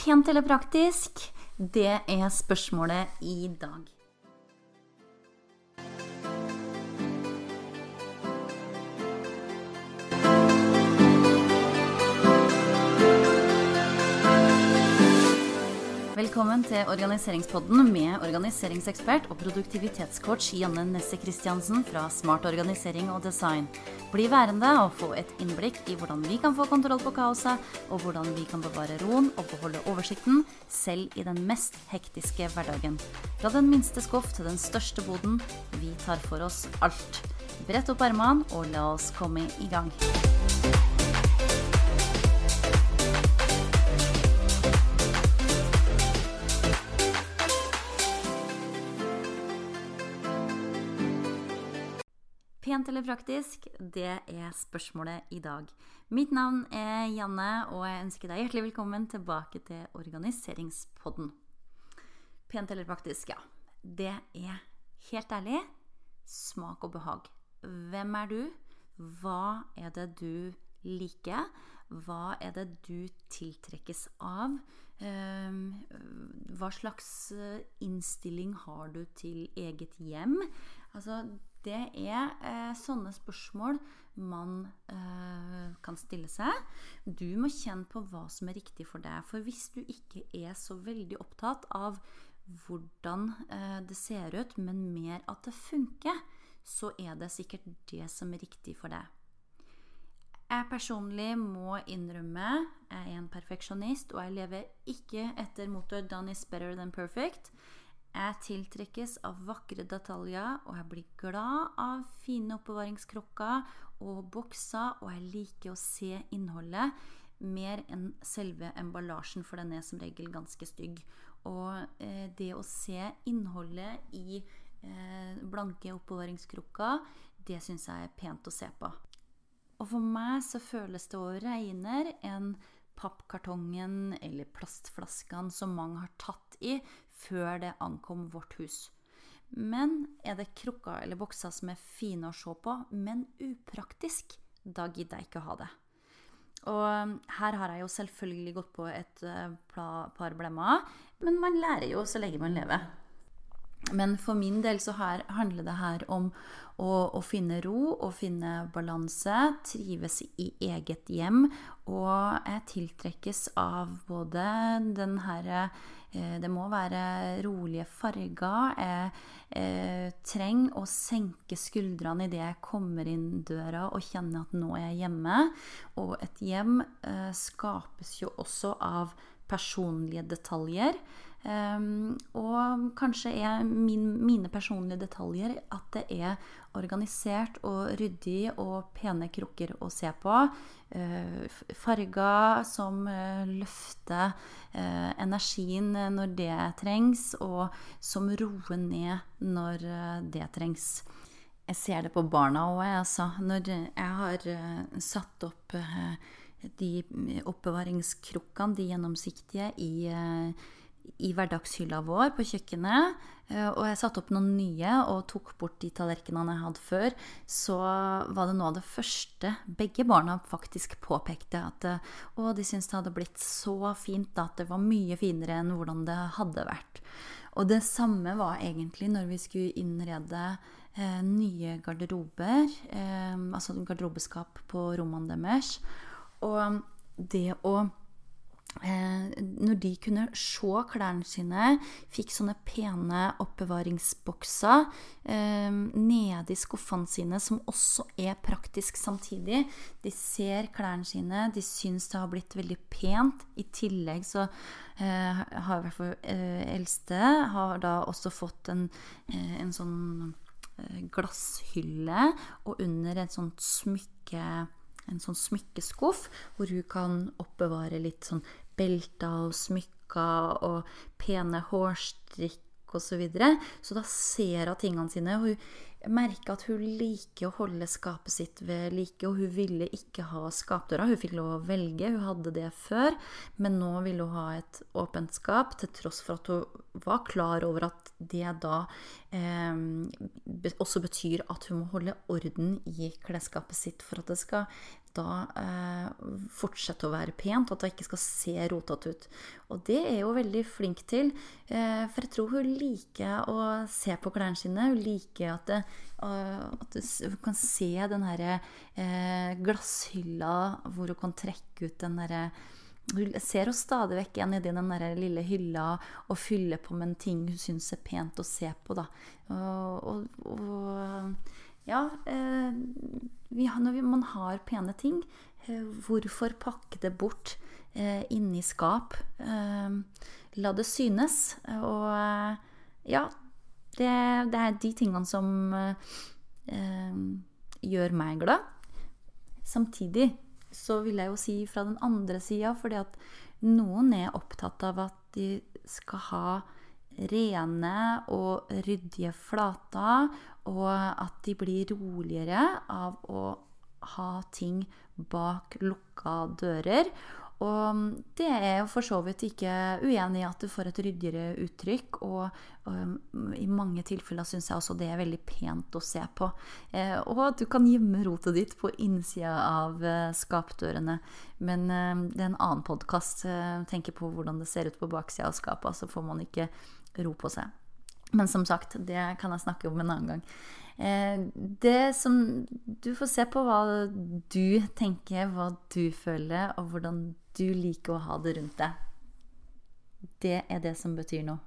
Pent eller praktisk? Det er spørsmålet i dag. Velkommen til Organiseringspodden med organiseringsekspert og produktivitetscoach Janne Nesse Christiansen fra Smart organisering og design. Bli værende og få et innblikk i hvordan vi kan få kontroll på kaoset, og hvordan vi kan bevare roen og beholde oversikten, selv i den mest hektiske hverdagen. Fra den minste skuff til den største boden, vi tar for oss alt. Brett opp ermene og la oss komme i gang. Eller praktisk? Det er spørsmålet i dag. Mitt navn er Janne, og jeg ønsker deg hjertelig velkommen tilbake til Organiseringspodden. Pent eller praktisk? Ja. Det er helt ærlig smak og behag. Hvem er du? Hva er det du liker? Hva er det du tiltrekkes av? Ehm, hva slags eh, innstilling har du til eget hjem? Altså, det er eh, sånne spørsmål man eh, kan stille seg. Du må kjenne på hva som er riktig for deg. For hvis du ikke er så veldig opptatt av hvordan eh, det ser ut, men mer at det funker, så er det sikkert det som er riktig for deg. Jeg personlig må innrømme jeg er en perfeksjonist, og jeg lever ikke etter motor 'done is better than perfect'. Jeg tiltrekkes av vakre detaljer, og jeg blir glad av fine oppbevaringskrokker og bokser, og jeg liker å se innholdet mer enn selve emballasjen, for den er som regel ganske stygg. Og eh, det å se innholdet i eh, blanke oppbevaringskrukker, det syns jeg er pent å se på. Og for meg så føles det å regne enn pappkartongen eller plastflaskene som mange har tatt i før det ankom vårt hus. Men er det krukker eller bokser som er fine å se på, men upraktisk, da gidder jeg ikke å ha det. Og um, her har jeg jo selvfølgelig gått på et uh, par blemmer, men man lærer jo så lenge man lever. Men for min del så her, handler det her om å, å finne ro og finne balanse, trives i eget hjem, og jeg tiltrekkes av både den herre Eh, det må være rolige farger. Jeg eh, trenger å senke skuldrene idet jeg kommer inn døra og kjenner at nå er jeg hjemme. Og et hjem eh, skapes jo også av personlige detaljer. Um, og kanskje er min, mine personlige detaljer at det er organisert og ryddig og pene krukker å se på. Uh, farger som uh, løfter uh, energien når det trengs, og som roer ned når det trengs. Jeg ser det på barna òg, altså. Når jeg har satt opp de oppbevaringskrukkene, de gjennomsiktige, i i hverdagshylla vår på kjøkkenet. Eh, og jeg satte opp noen nye og tok bort de tallerkenene jeg hadde før. Så var det noe av det første begge barna faktisk påpekte. At å, de syntes det hadde blitt så fint, at det var mye finere enn hvordan det hadde vært. Og det samme var egentlig når vi skulle innrede eh, nye garderober. Eh, altså garderobeskap på rommene deres. Og det å Eh, når de kunne se klærne sine, fikk sånne pene oppbevaringsbokser eh, nede i skuffene sine, som også er praktisk samtidig. De ser klærne sine, de syns det har blitt veldig pent. I tillegg så eh, har i hvert fall eh, eldste har da også fått en, eh, en sånn eh, glasshylle, og under et sånt smykke en sånn smykkeskuff hvor hun kan oppbevare litt sånn belter og smykker og pene hårstrikk osv. Så, videre. så da ser hun tingene sine. og hun merker at hun liker å holde skapet sitt ved like, og hun ville ikke ha skapdøra. Hun fikk lov å velge, hun hadde det før, men nå ville hun ha et åpent skap, til tross for at hun var klar over at det da eh, også betyr at hun må holde orden i klesskapet sitt for at det skal da eh, fortsette å være pent, at det ikke skal se rotete ut. Og det er hun veldig flink til, eh, for jeg tror hun liker å se på klærne sine. Hun liker at, det, uh, at hun kan se den herre eh, glasshylla hvor hun kan trekke ut den derre hun ser henne stadig vekk igjen nedi den der lille hylla og fyller på med en ting hun syns er pent å se på. Da. Og, og, og ja, eh, vi, når man har pene ting, eh, hvorfor pakke det bort eh, inni skap? La det synes. Og ja, det, det, er de tingene som gjør meg glad. Samtidig så vil jeg jo si fra den andre sida, fordi at noen er opptatt av at de skal ha rene og ryddige flater, og at de blir roligere av å ha ting bak lukka dører. Og det er jo for så vidt ikke uenig i at du får et ryddigere uttrykk. Og, og i mange tilfeller syns jeg også det er veldig pent å se på. Eh, og at du kan gjemme rotet ditt på innsida av eh, skapdørene. Men eh, det er en annen podkast. Eh, tenker på hvordan det ser ut på baksida av skapet, så får man ikke ro på seg. Men som sagt, det kan jeg snakke om en annen gang. Eh, det som Du får se på hva du tenker, hva du føler, og hvordan du liker å ha det rundt deg. Det er det som betyr noe.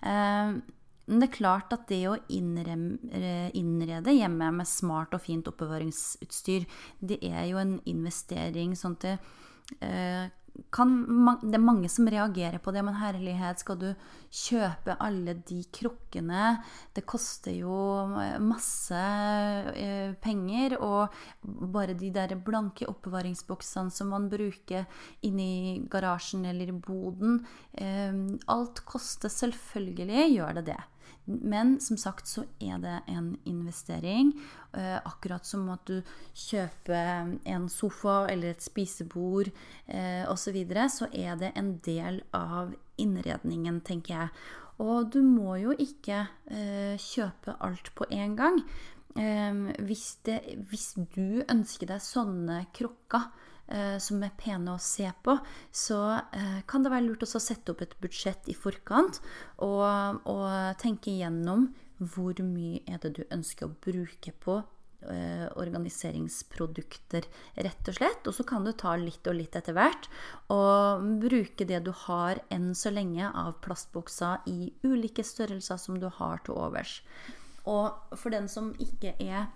Eh, men det er klart at det å innrede hjemme med smart og fint oppbevaringsutstyr, det er jo en investering sånn at det eh, kan, det er mange som reagerer på det, men herlighet, skal du kjøpe alle de krukkene? Det koster jo eh, masse eh, penger. Og bare de der blanke oppbevaringsboksene som man bruker inni garasjen eller i boden eh, Alt koster selvfølgelig, gjør det det. Men som sagt så er det en investering. Eh, akkurat som at du kjøper en sofa eller et spisebord eh, osv., så, videre, så er det en del av innredningen, tenker jeg. Og du må jo ikke eh, kjøpe alt på en gang. Eh, hvis, det, hvis du ønsker deg sånne krukker Eh, som er pene å se på, så eh, kan det være lurt å sette opp et budsjett i forkant og, og tenke igjennom hvor mye er det du ønsker å bruke på eh, organiseringsprodukter, rett og slett. Og så kan du ta litt og litt etter hvert. Og bruke det du har enn så lenge av plastbokser i ulike størrelser som du har til overs. Og for den som ikke er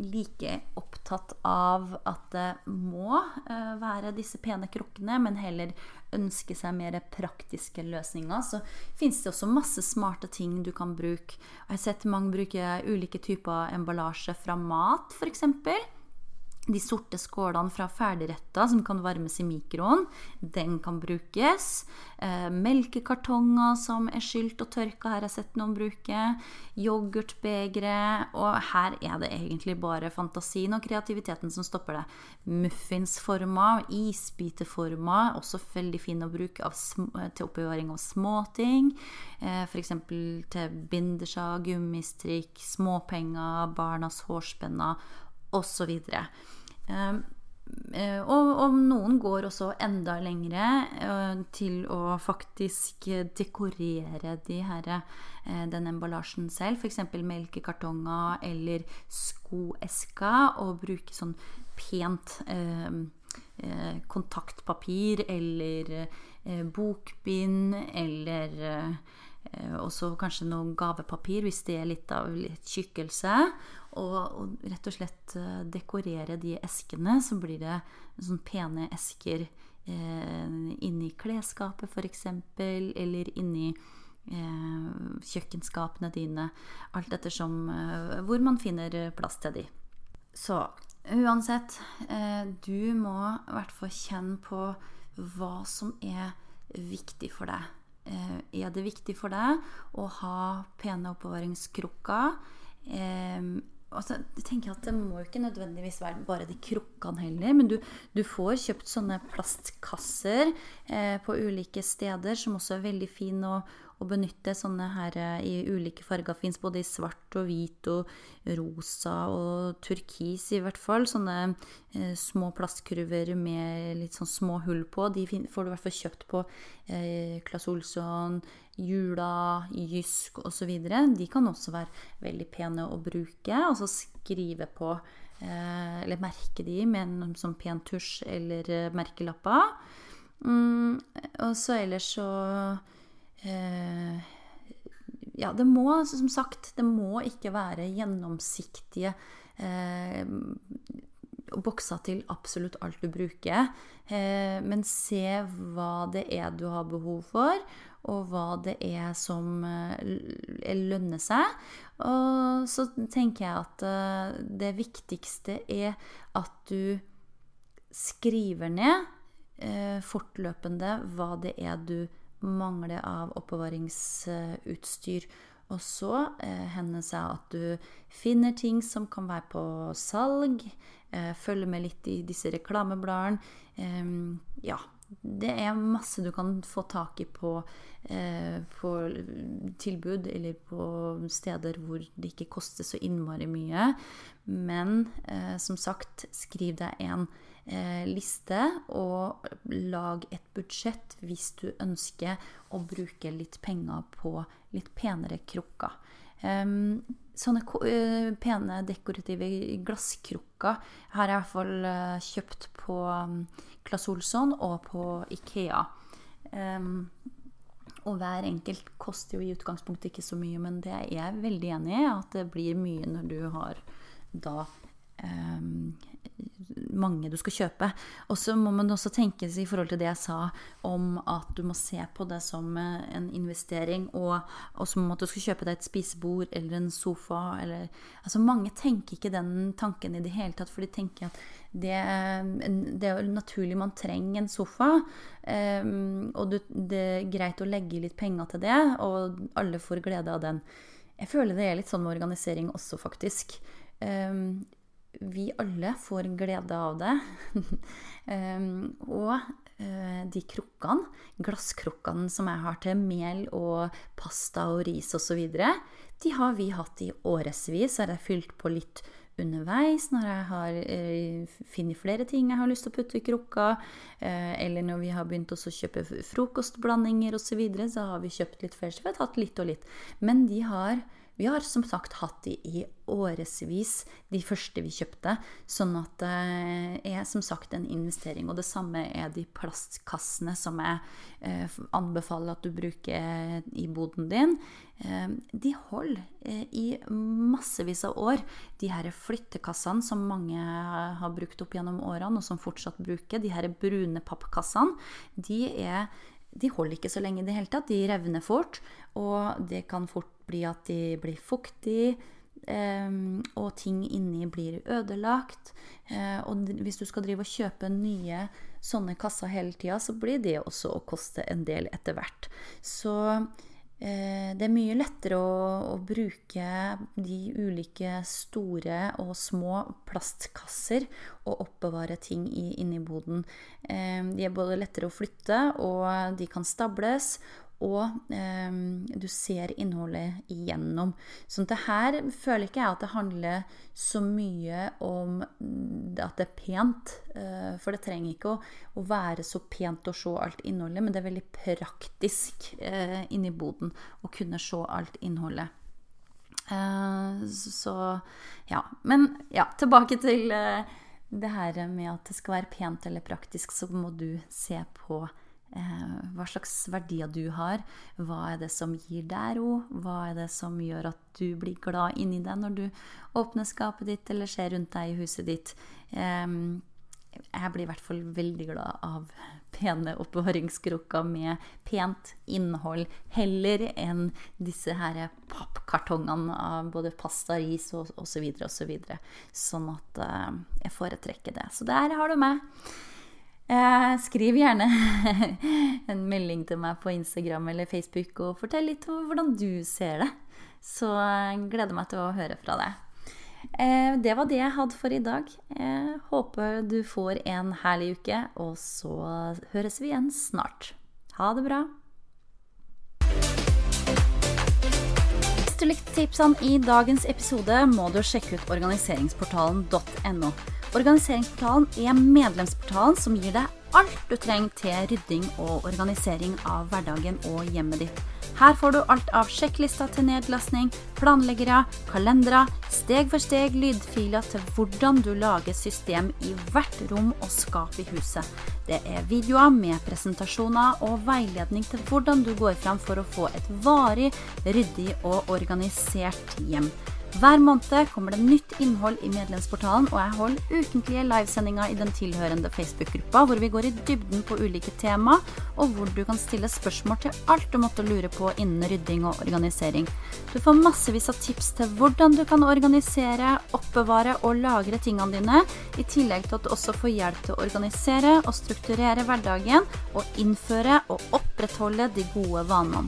like opptatt av at det må uh, være disse pene krukkene, men heller ønske seg mer praktiske løsninger, så fins det også masse smarte ting du kan bruke. Jeg har sett mange bruke ulike typer emballasje fra mat, f.eks de sorte skålene fra ferdigretter som kan varmes i mikroen. Den kan brukes. Eh, melkekartonger som er skylt og tørka, her har jeg sett noen bruke. Yoghurtbegre. Og her er det egentlig bare fantasien og kreativiteten som stopper det. Muffinsformer, isbiteformer, også veldig fin å bruke av, til oppbevaring av småting. Eh, F.eks. til bindersag, gummistrikk, småpenger, barnas hårspenner osv. Ehm, eh, og, og, noen går også enda lengre uh, til å faktisk dekorere de her, uh, den emballasjen selv. F.eks. melkekartonger eller skoesker. Og bruke sånn pent eh, kontaktpapir eller bokbind eller også kanskje noe gavepapir hvis det er litt av litt tjukkelse. Og, og, rett og slett eh, dekorere de eskene, så blir det sånn pene esker eh, inni klesskapet f.eks., eller inni eh, kjøkkenskapene dine. Alt ettersom eh, hvor man finner plass til de. Så uansett, eh, du må i hvert fall kjenne på hva som er viktig for deg. Eh, er det viktig for deg å ha pene oppbevaringskrukker? altså, jeg tenker at Det må jo ikke nødvendigvis være bare de krukkene heller, men du, du får kjøpt sånne plastkasser eh, på ulike steder som også er veldig fine å, å benytte sånne her eh, i ulike farger. Fins både i svart og hvit og rosa og turkis, i hvert fall. Sånne eh, små plastkurver med litt sånn små hull på. De får du i hvert fall kjøpt på eh, Olsson, Jula, Jysk osv. De kan også være veldig pene å bruke. Og så skrive på eh, eller merke de med en sånn pen tusj eller eh, merkelapper. Mm, og så ellers så Ja, det må, som sagt, det må ikke være gjennomsiktige eh, bokser til absolutt alt du bruker. Eh, men se hva det er du har behov for, og hva det er som eh, lønner seg. Og så tenker jeg at eh, det viktigste er at du skriver ned eh, fortløpende hva det er du mangler av oppbevaringsutstyr. Og så eh, hender seg at du finner ting som kan være på salg. Eh, følger med litt i disse reklamebladene. Eh, ja, det er masse du kan få tak i på, eh, på, tilbud, eller på steder hvor det ikke koster så innmari mye. Men eh, som sagt, skriv deg en liste, og lag et budsjett hvis du ønsker å bruke litt penger på litt penere krukker. Sånne uh, pene, dekorative glasskrukker har jeg i hvert fall uh, kjøpt på um, Claes Olsson og på Ikea. Og hver enkelt koster jo i utgangspunktet ikke så mye, men det er jeg veldig enig i at det blir mye når du har da mange du skal kjøpe. Og så må man også tenke i forhold til det jeg sa om at du må se på det som eh, en investering, og, og som at du skal kjøpe deg et spisebord eller en sofa. Eller, altså mange tenker ikke den tanken i det hele tatt, for de tenker at det, det er jo naturlig man trenger en sofa. Um, og det er greit å legge litt penger til det, og alle får glede av den. Jeg føler det er litt sånn med organisering også, faktisk. Um, vi alle får glede av det. um, og uh, de krukkene, glasskrukkene som jeg har til mel og pasta og ris osv., de har vi hatt i årevis. Har jeg fylt på litt underveis når jeg har uh, funnet flere ting jeg har lyst til å putte i krukka, uh, eller når vi har begynt å kjøpe frokostblandinger osv., så, videre, så har vi kjøpt litt flere. Så vi har tatt litt og litt. Men de har vi har som sagt hatt de i årevis, de første vi kjøpte. Sånn at det er som sagt en investering. Og det samme er de plastkassene som jeg eh, anbefaler at du bruker i boden din. Eh, de holder eh, i massevis av år. De her flyttekassene som mange har brukt opp gjennom årene, og som fortsatt bruker, de her brune pappkassene, de er de holder ikke så lenge i det hele tatt. De revner fort, og det kan fort bli at de blir fuktige. Um, og ting inni blir ødelagt. Uh, og hvis du skal drive og kjøpe nye sånne kasser hele tida, så blir det også å koste en del etter hvert. Så Eh, det er mye lettere å, å, bruke de ulike store og små plastkasser og oppbevare ting i, inni boden. Eh, de er både lettere å flytte, og de kan stables og eh, du ser innholdet igjennom. Så det her føler ikke jeg at det handler så mye om at det er pent. Eh, for det trenger ikke å, å, være så pent å se alt innholdet, men det er veldig praktisk eh, inni boden å kunne se alt innholdet. Eh, så ja. Men ja, tilbake til eh, det her med at det skal være pent eller praktisk, så må du se på hva slags verdier du har. Hva er det som gir deg ro? Hva er det som gjør at du blir glad inni deg når du åpner skapet ditt eller ser rundt deg i huset ditt? Jeg blir i hvert fall veldig glad av pene oppbevaringskrukker med pent innhold, heller enn disse her pappkartongene av både pasta, ris og osv. Så videre. sånn at eh, jeg foretrekker det. Så der har du meg. Eh, skriv gjerne en melding til meg på Instagram eller Facebook og fortell litt om hvordan du ser det. Så jeg gleder meg til å høre fra deg. Eh, det var det jeg hadde for i dag. Jeg håper du får en herlig uke, og så høres vi igjen snart. Ha det bra. Hvis du likte tipsene i dagens episode, må du sjekke ut organiseringsportalen.no. Organiseringsportalen er medlemsportalen som gir deg alt du trenger til rydding og organisering av hverdagen og hjemmet ditt. Her får du alt av sjekklister til nedlastning, planleggere, kalendere, steg for steg lydfiler til hvordan du lager system i hvert rom og skap i huset. Det er videoer med presentasjoner og veiledning til hvordan du går fram for å få et varig, ryddig og organisert hjem. Hver måned kommer det nytt innhold i medlemsportalen, og jeg holder ukentlige livesendinger i den tilhørende Facebook-gruppa, hvor vi går i dybden på ulike tema, og hvor du kan stille spørsmål til alt du måtte lure på innen rydding og organisering. Du får massevis av tips til hvordan du kan organisere, oppbevare og lagre tingene dine, i tillegg til at du også får hjelp til å organisere og strukturere hverdagen, og innføre og opprettholde de gode vanene.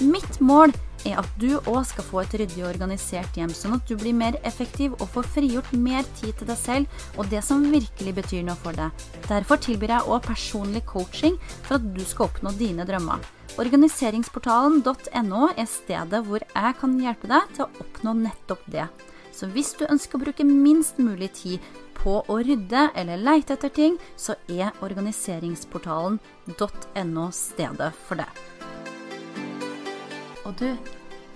Mitt mål er er at du òg skal få et ryddig og organisert hjem, sånn at du blir mer effektiv og får frigjort mer tid til deg selv og det som virkelig betyr noe for deg. Derfor tilbyr jeg òg personlig coaching for at du skal oppnå dine drømmer. Organiseringsportalen.no er stedet hvor jeg kan hjelpe deg til å oppnå nettopp det. Så hvis du ønsker å bruke minst mulig tid på å rydde eller leite etter ting, så er organiseringsportalen.no stedet for det. Og du,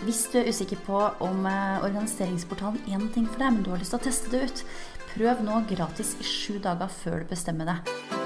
hvis du er usikker på om eh, organiseringsportalen er ting for deg, men du har lyst til å teste det ut, prøv nå gratis i sju dager før du bestemmer deg.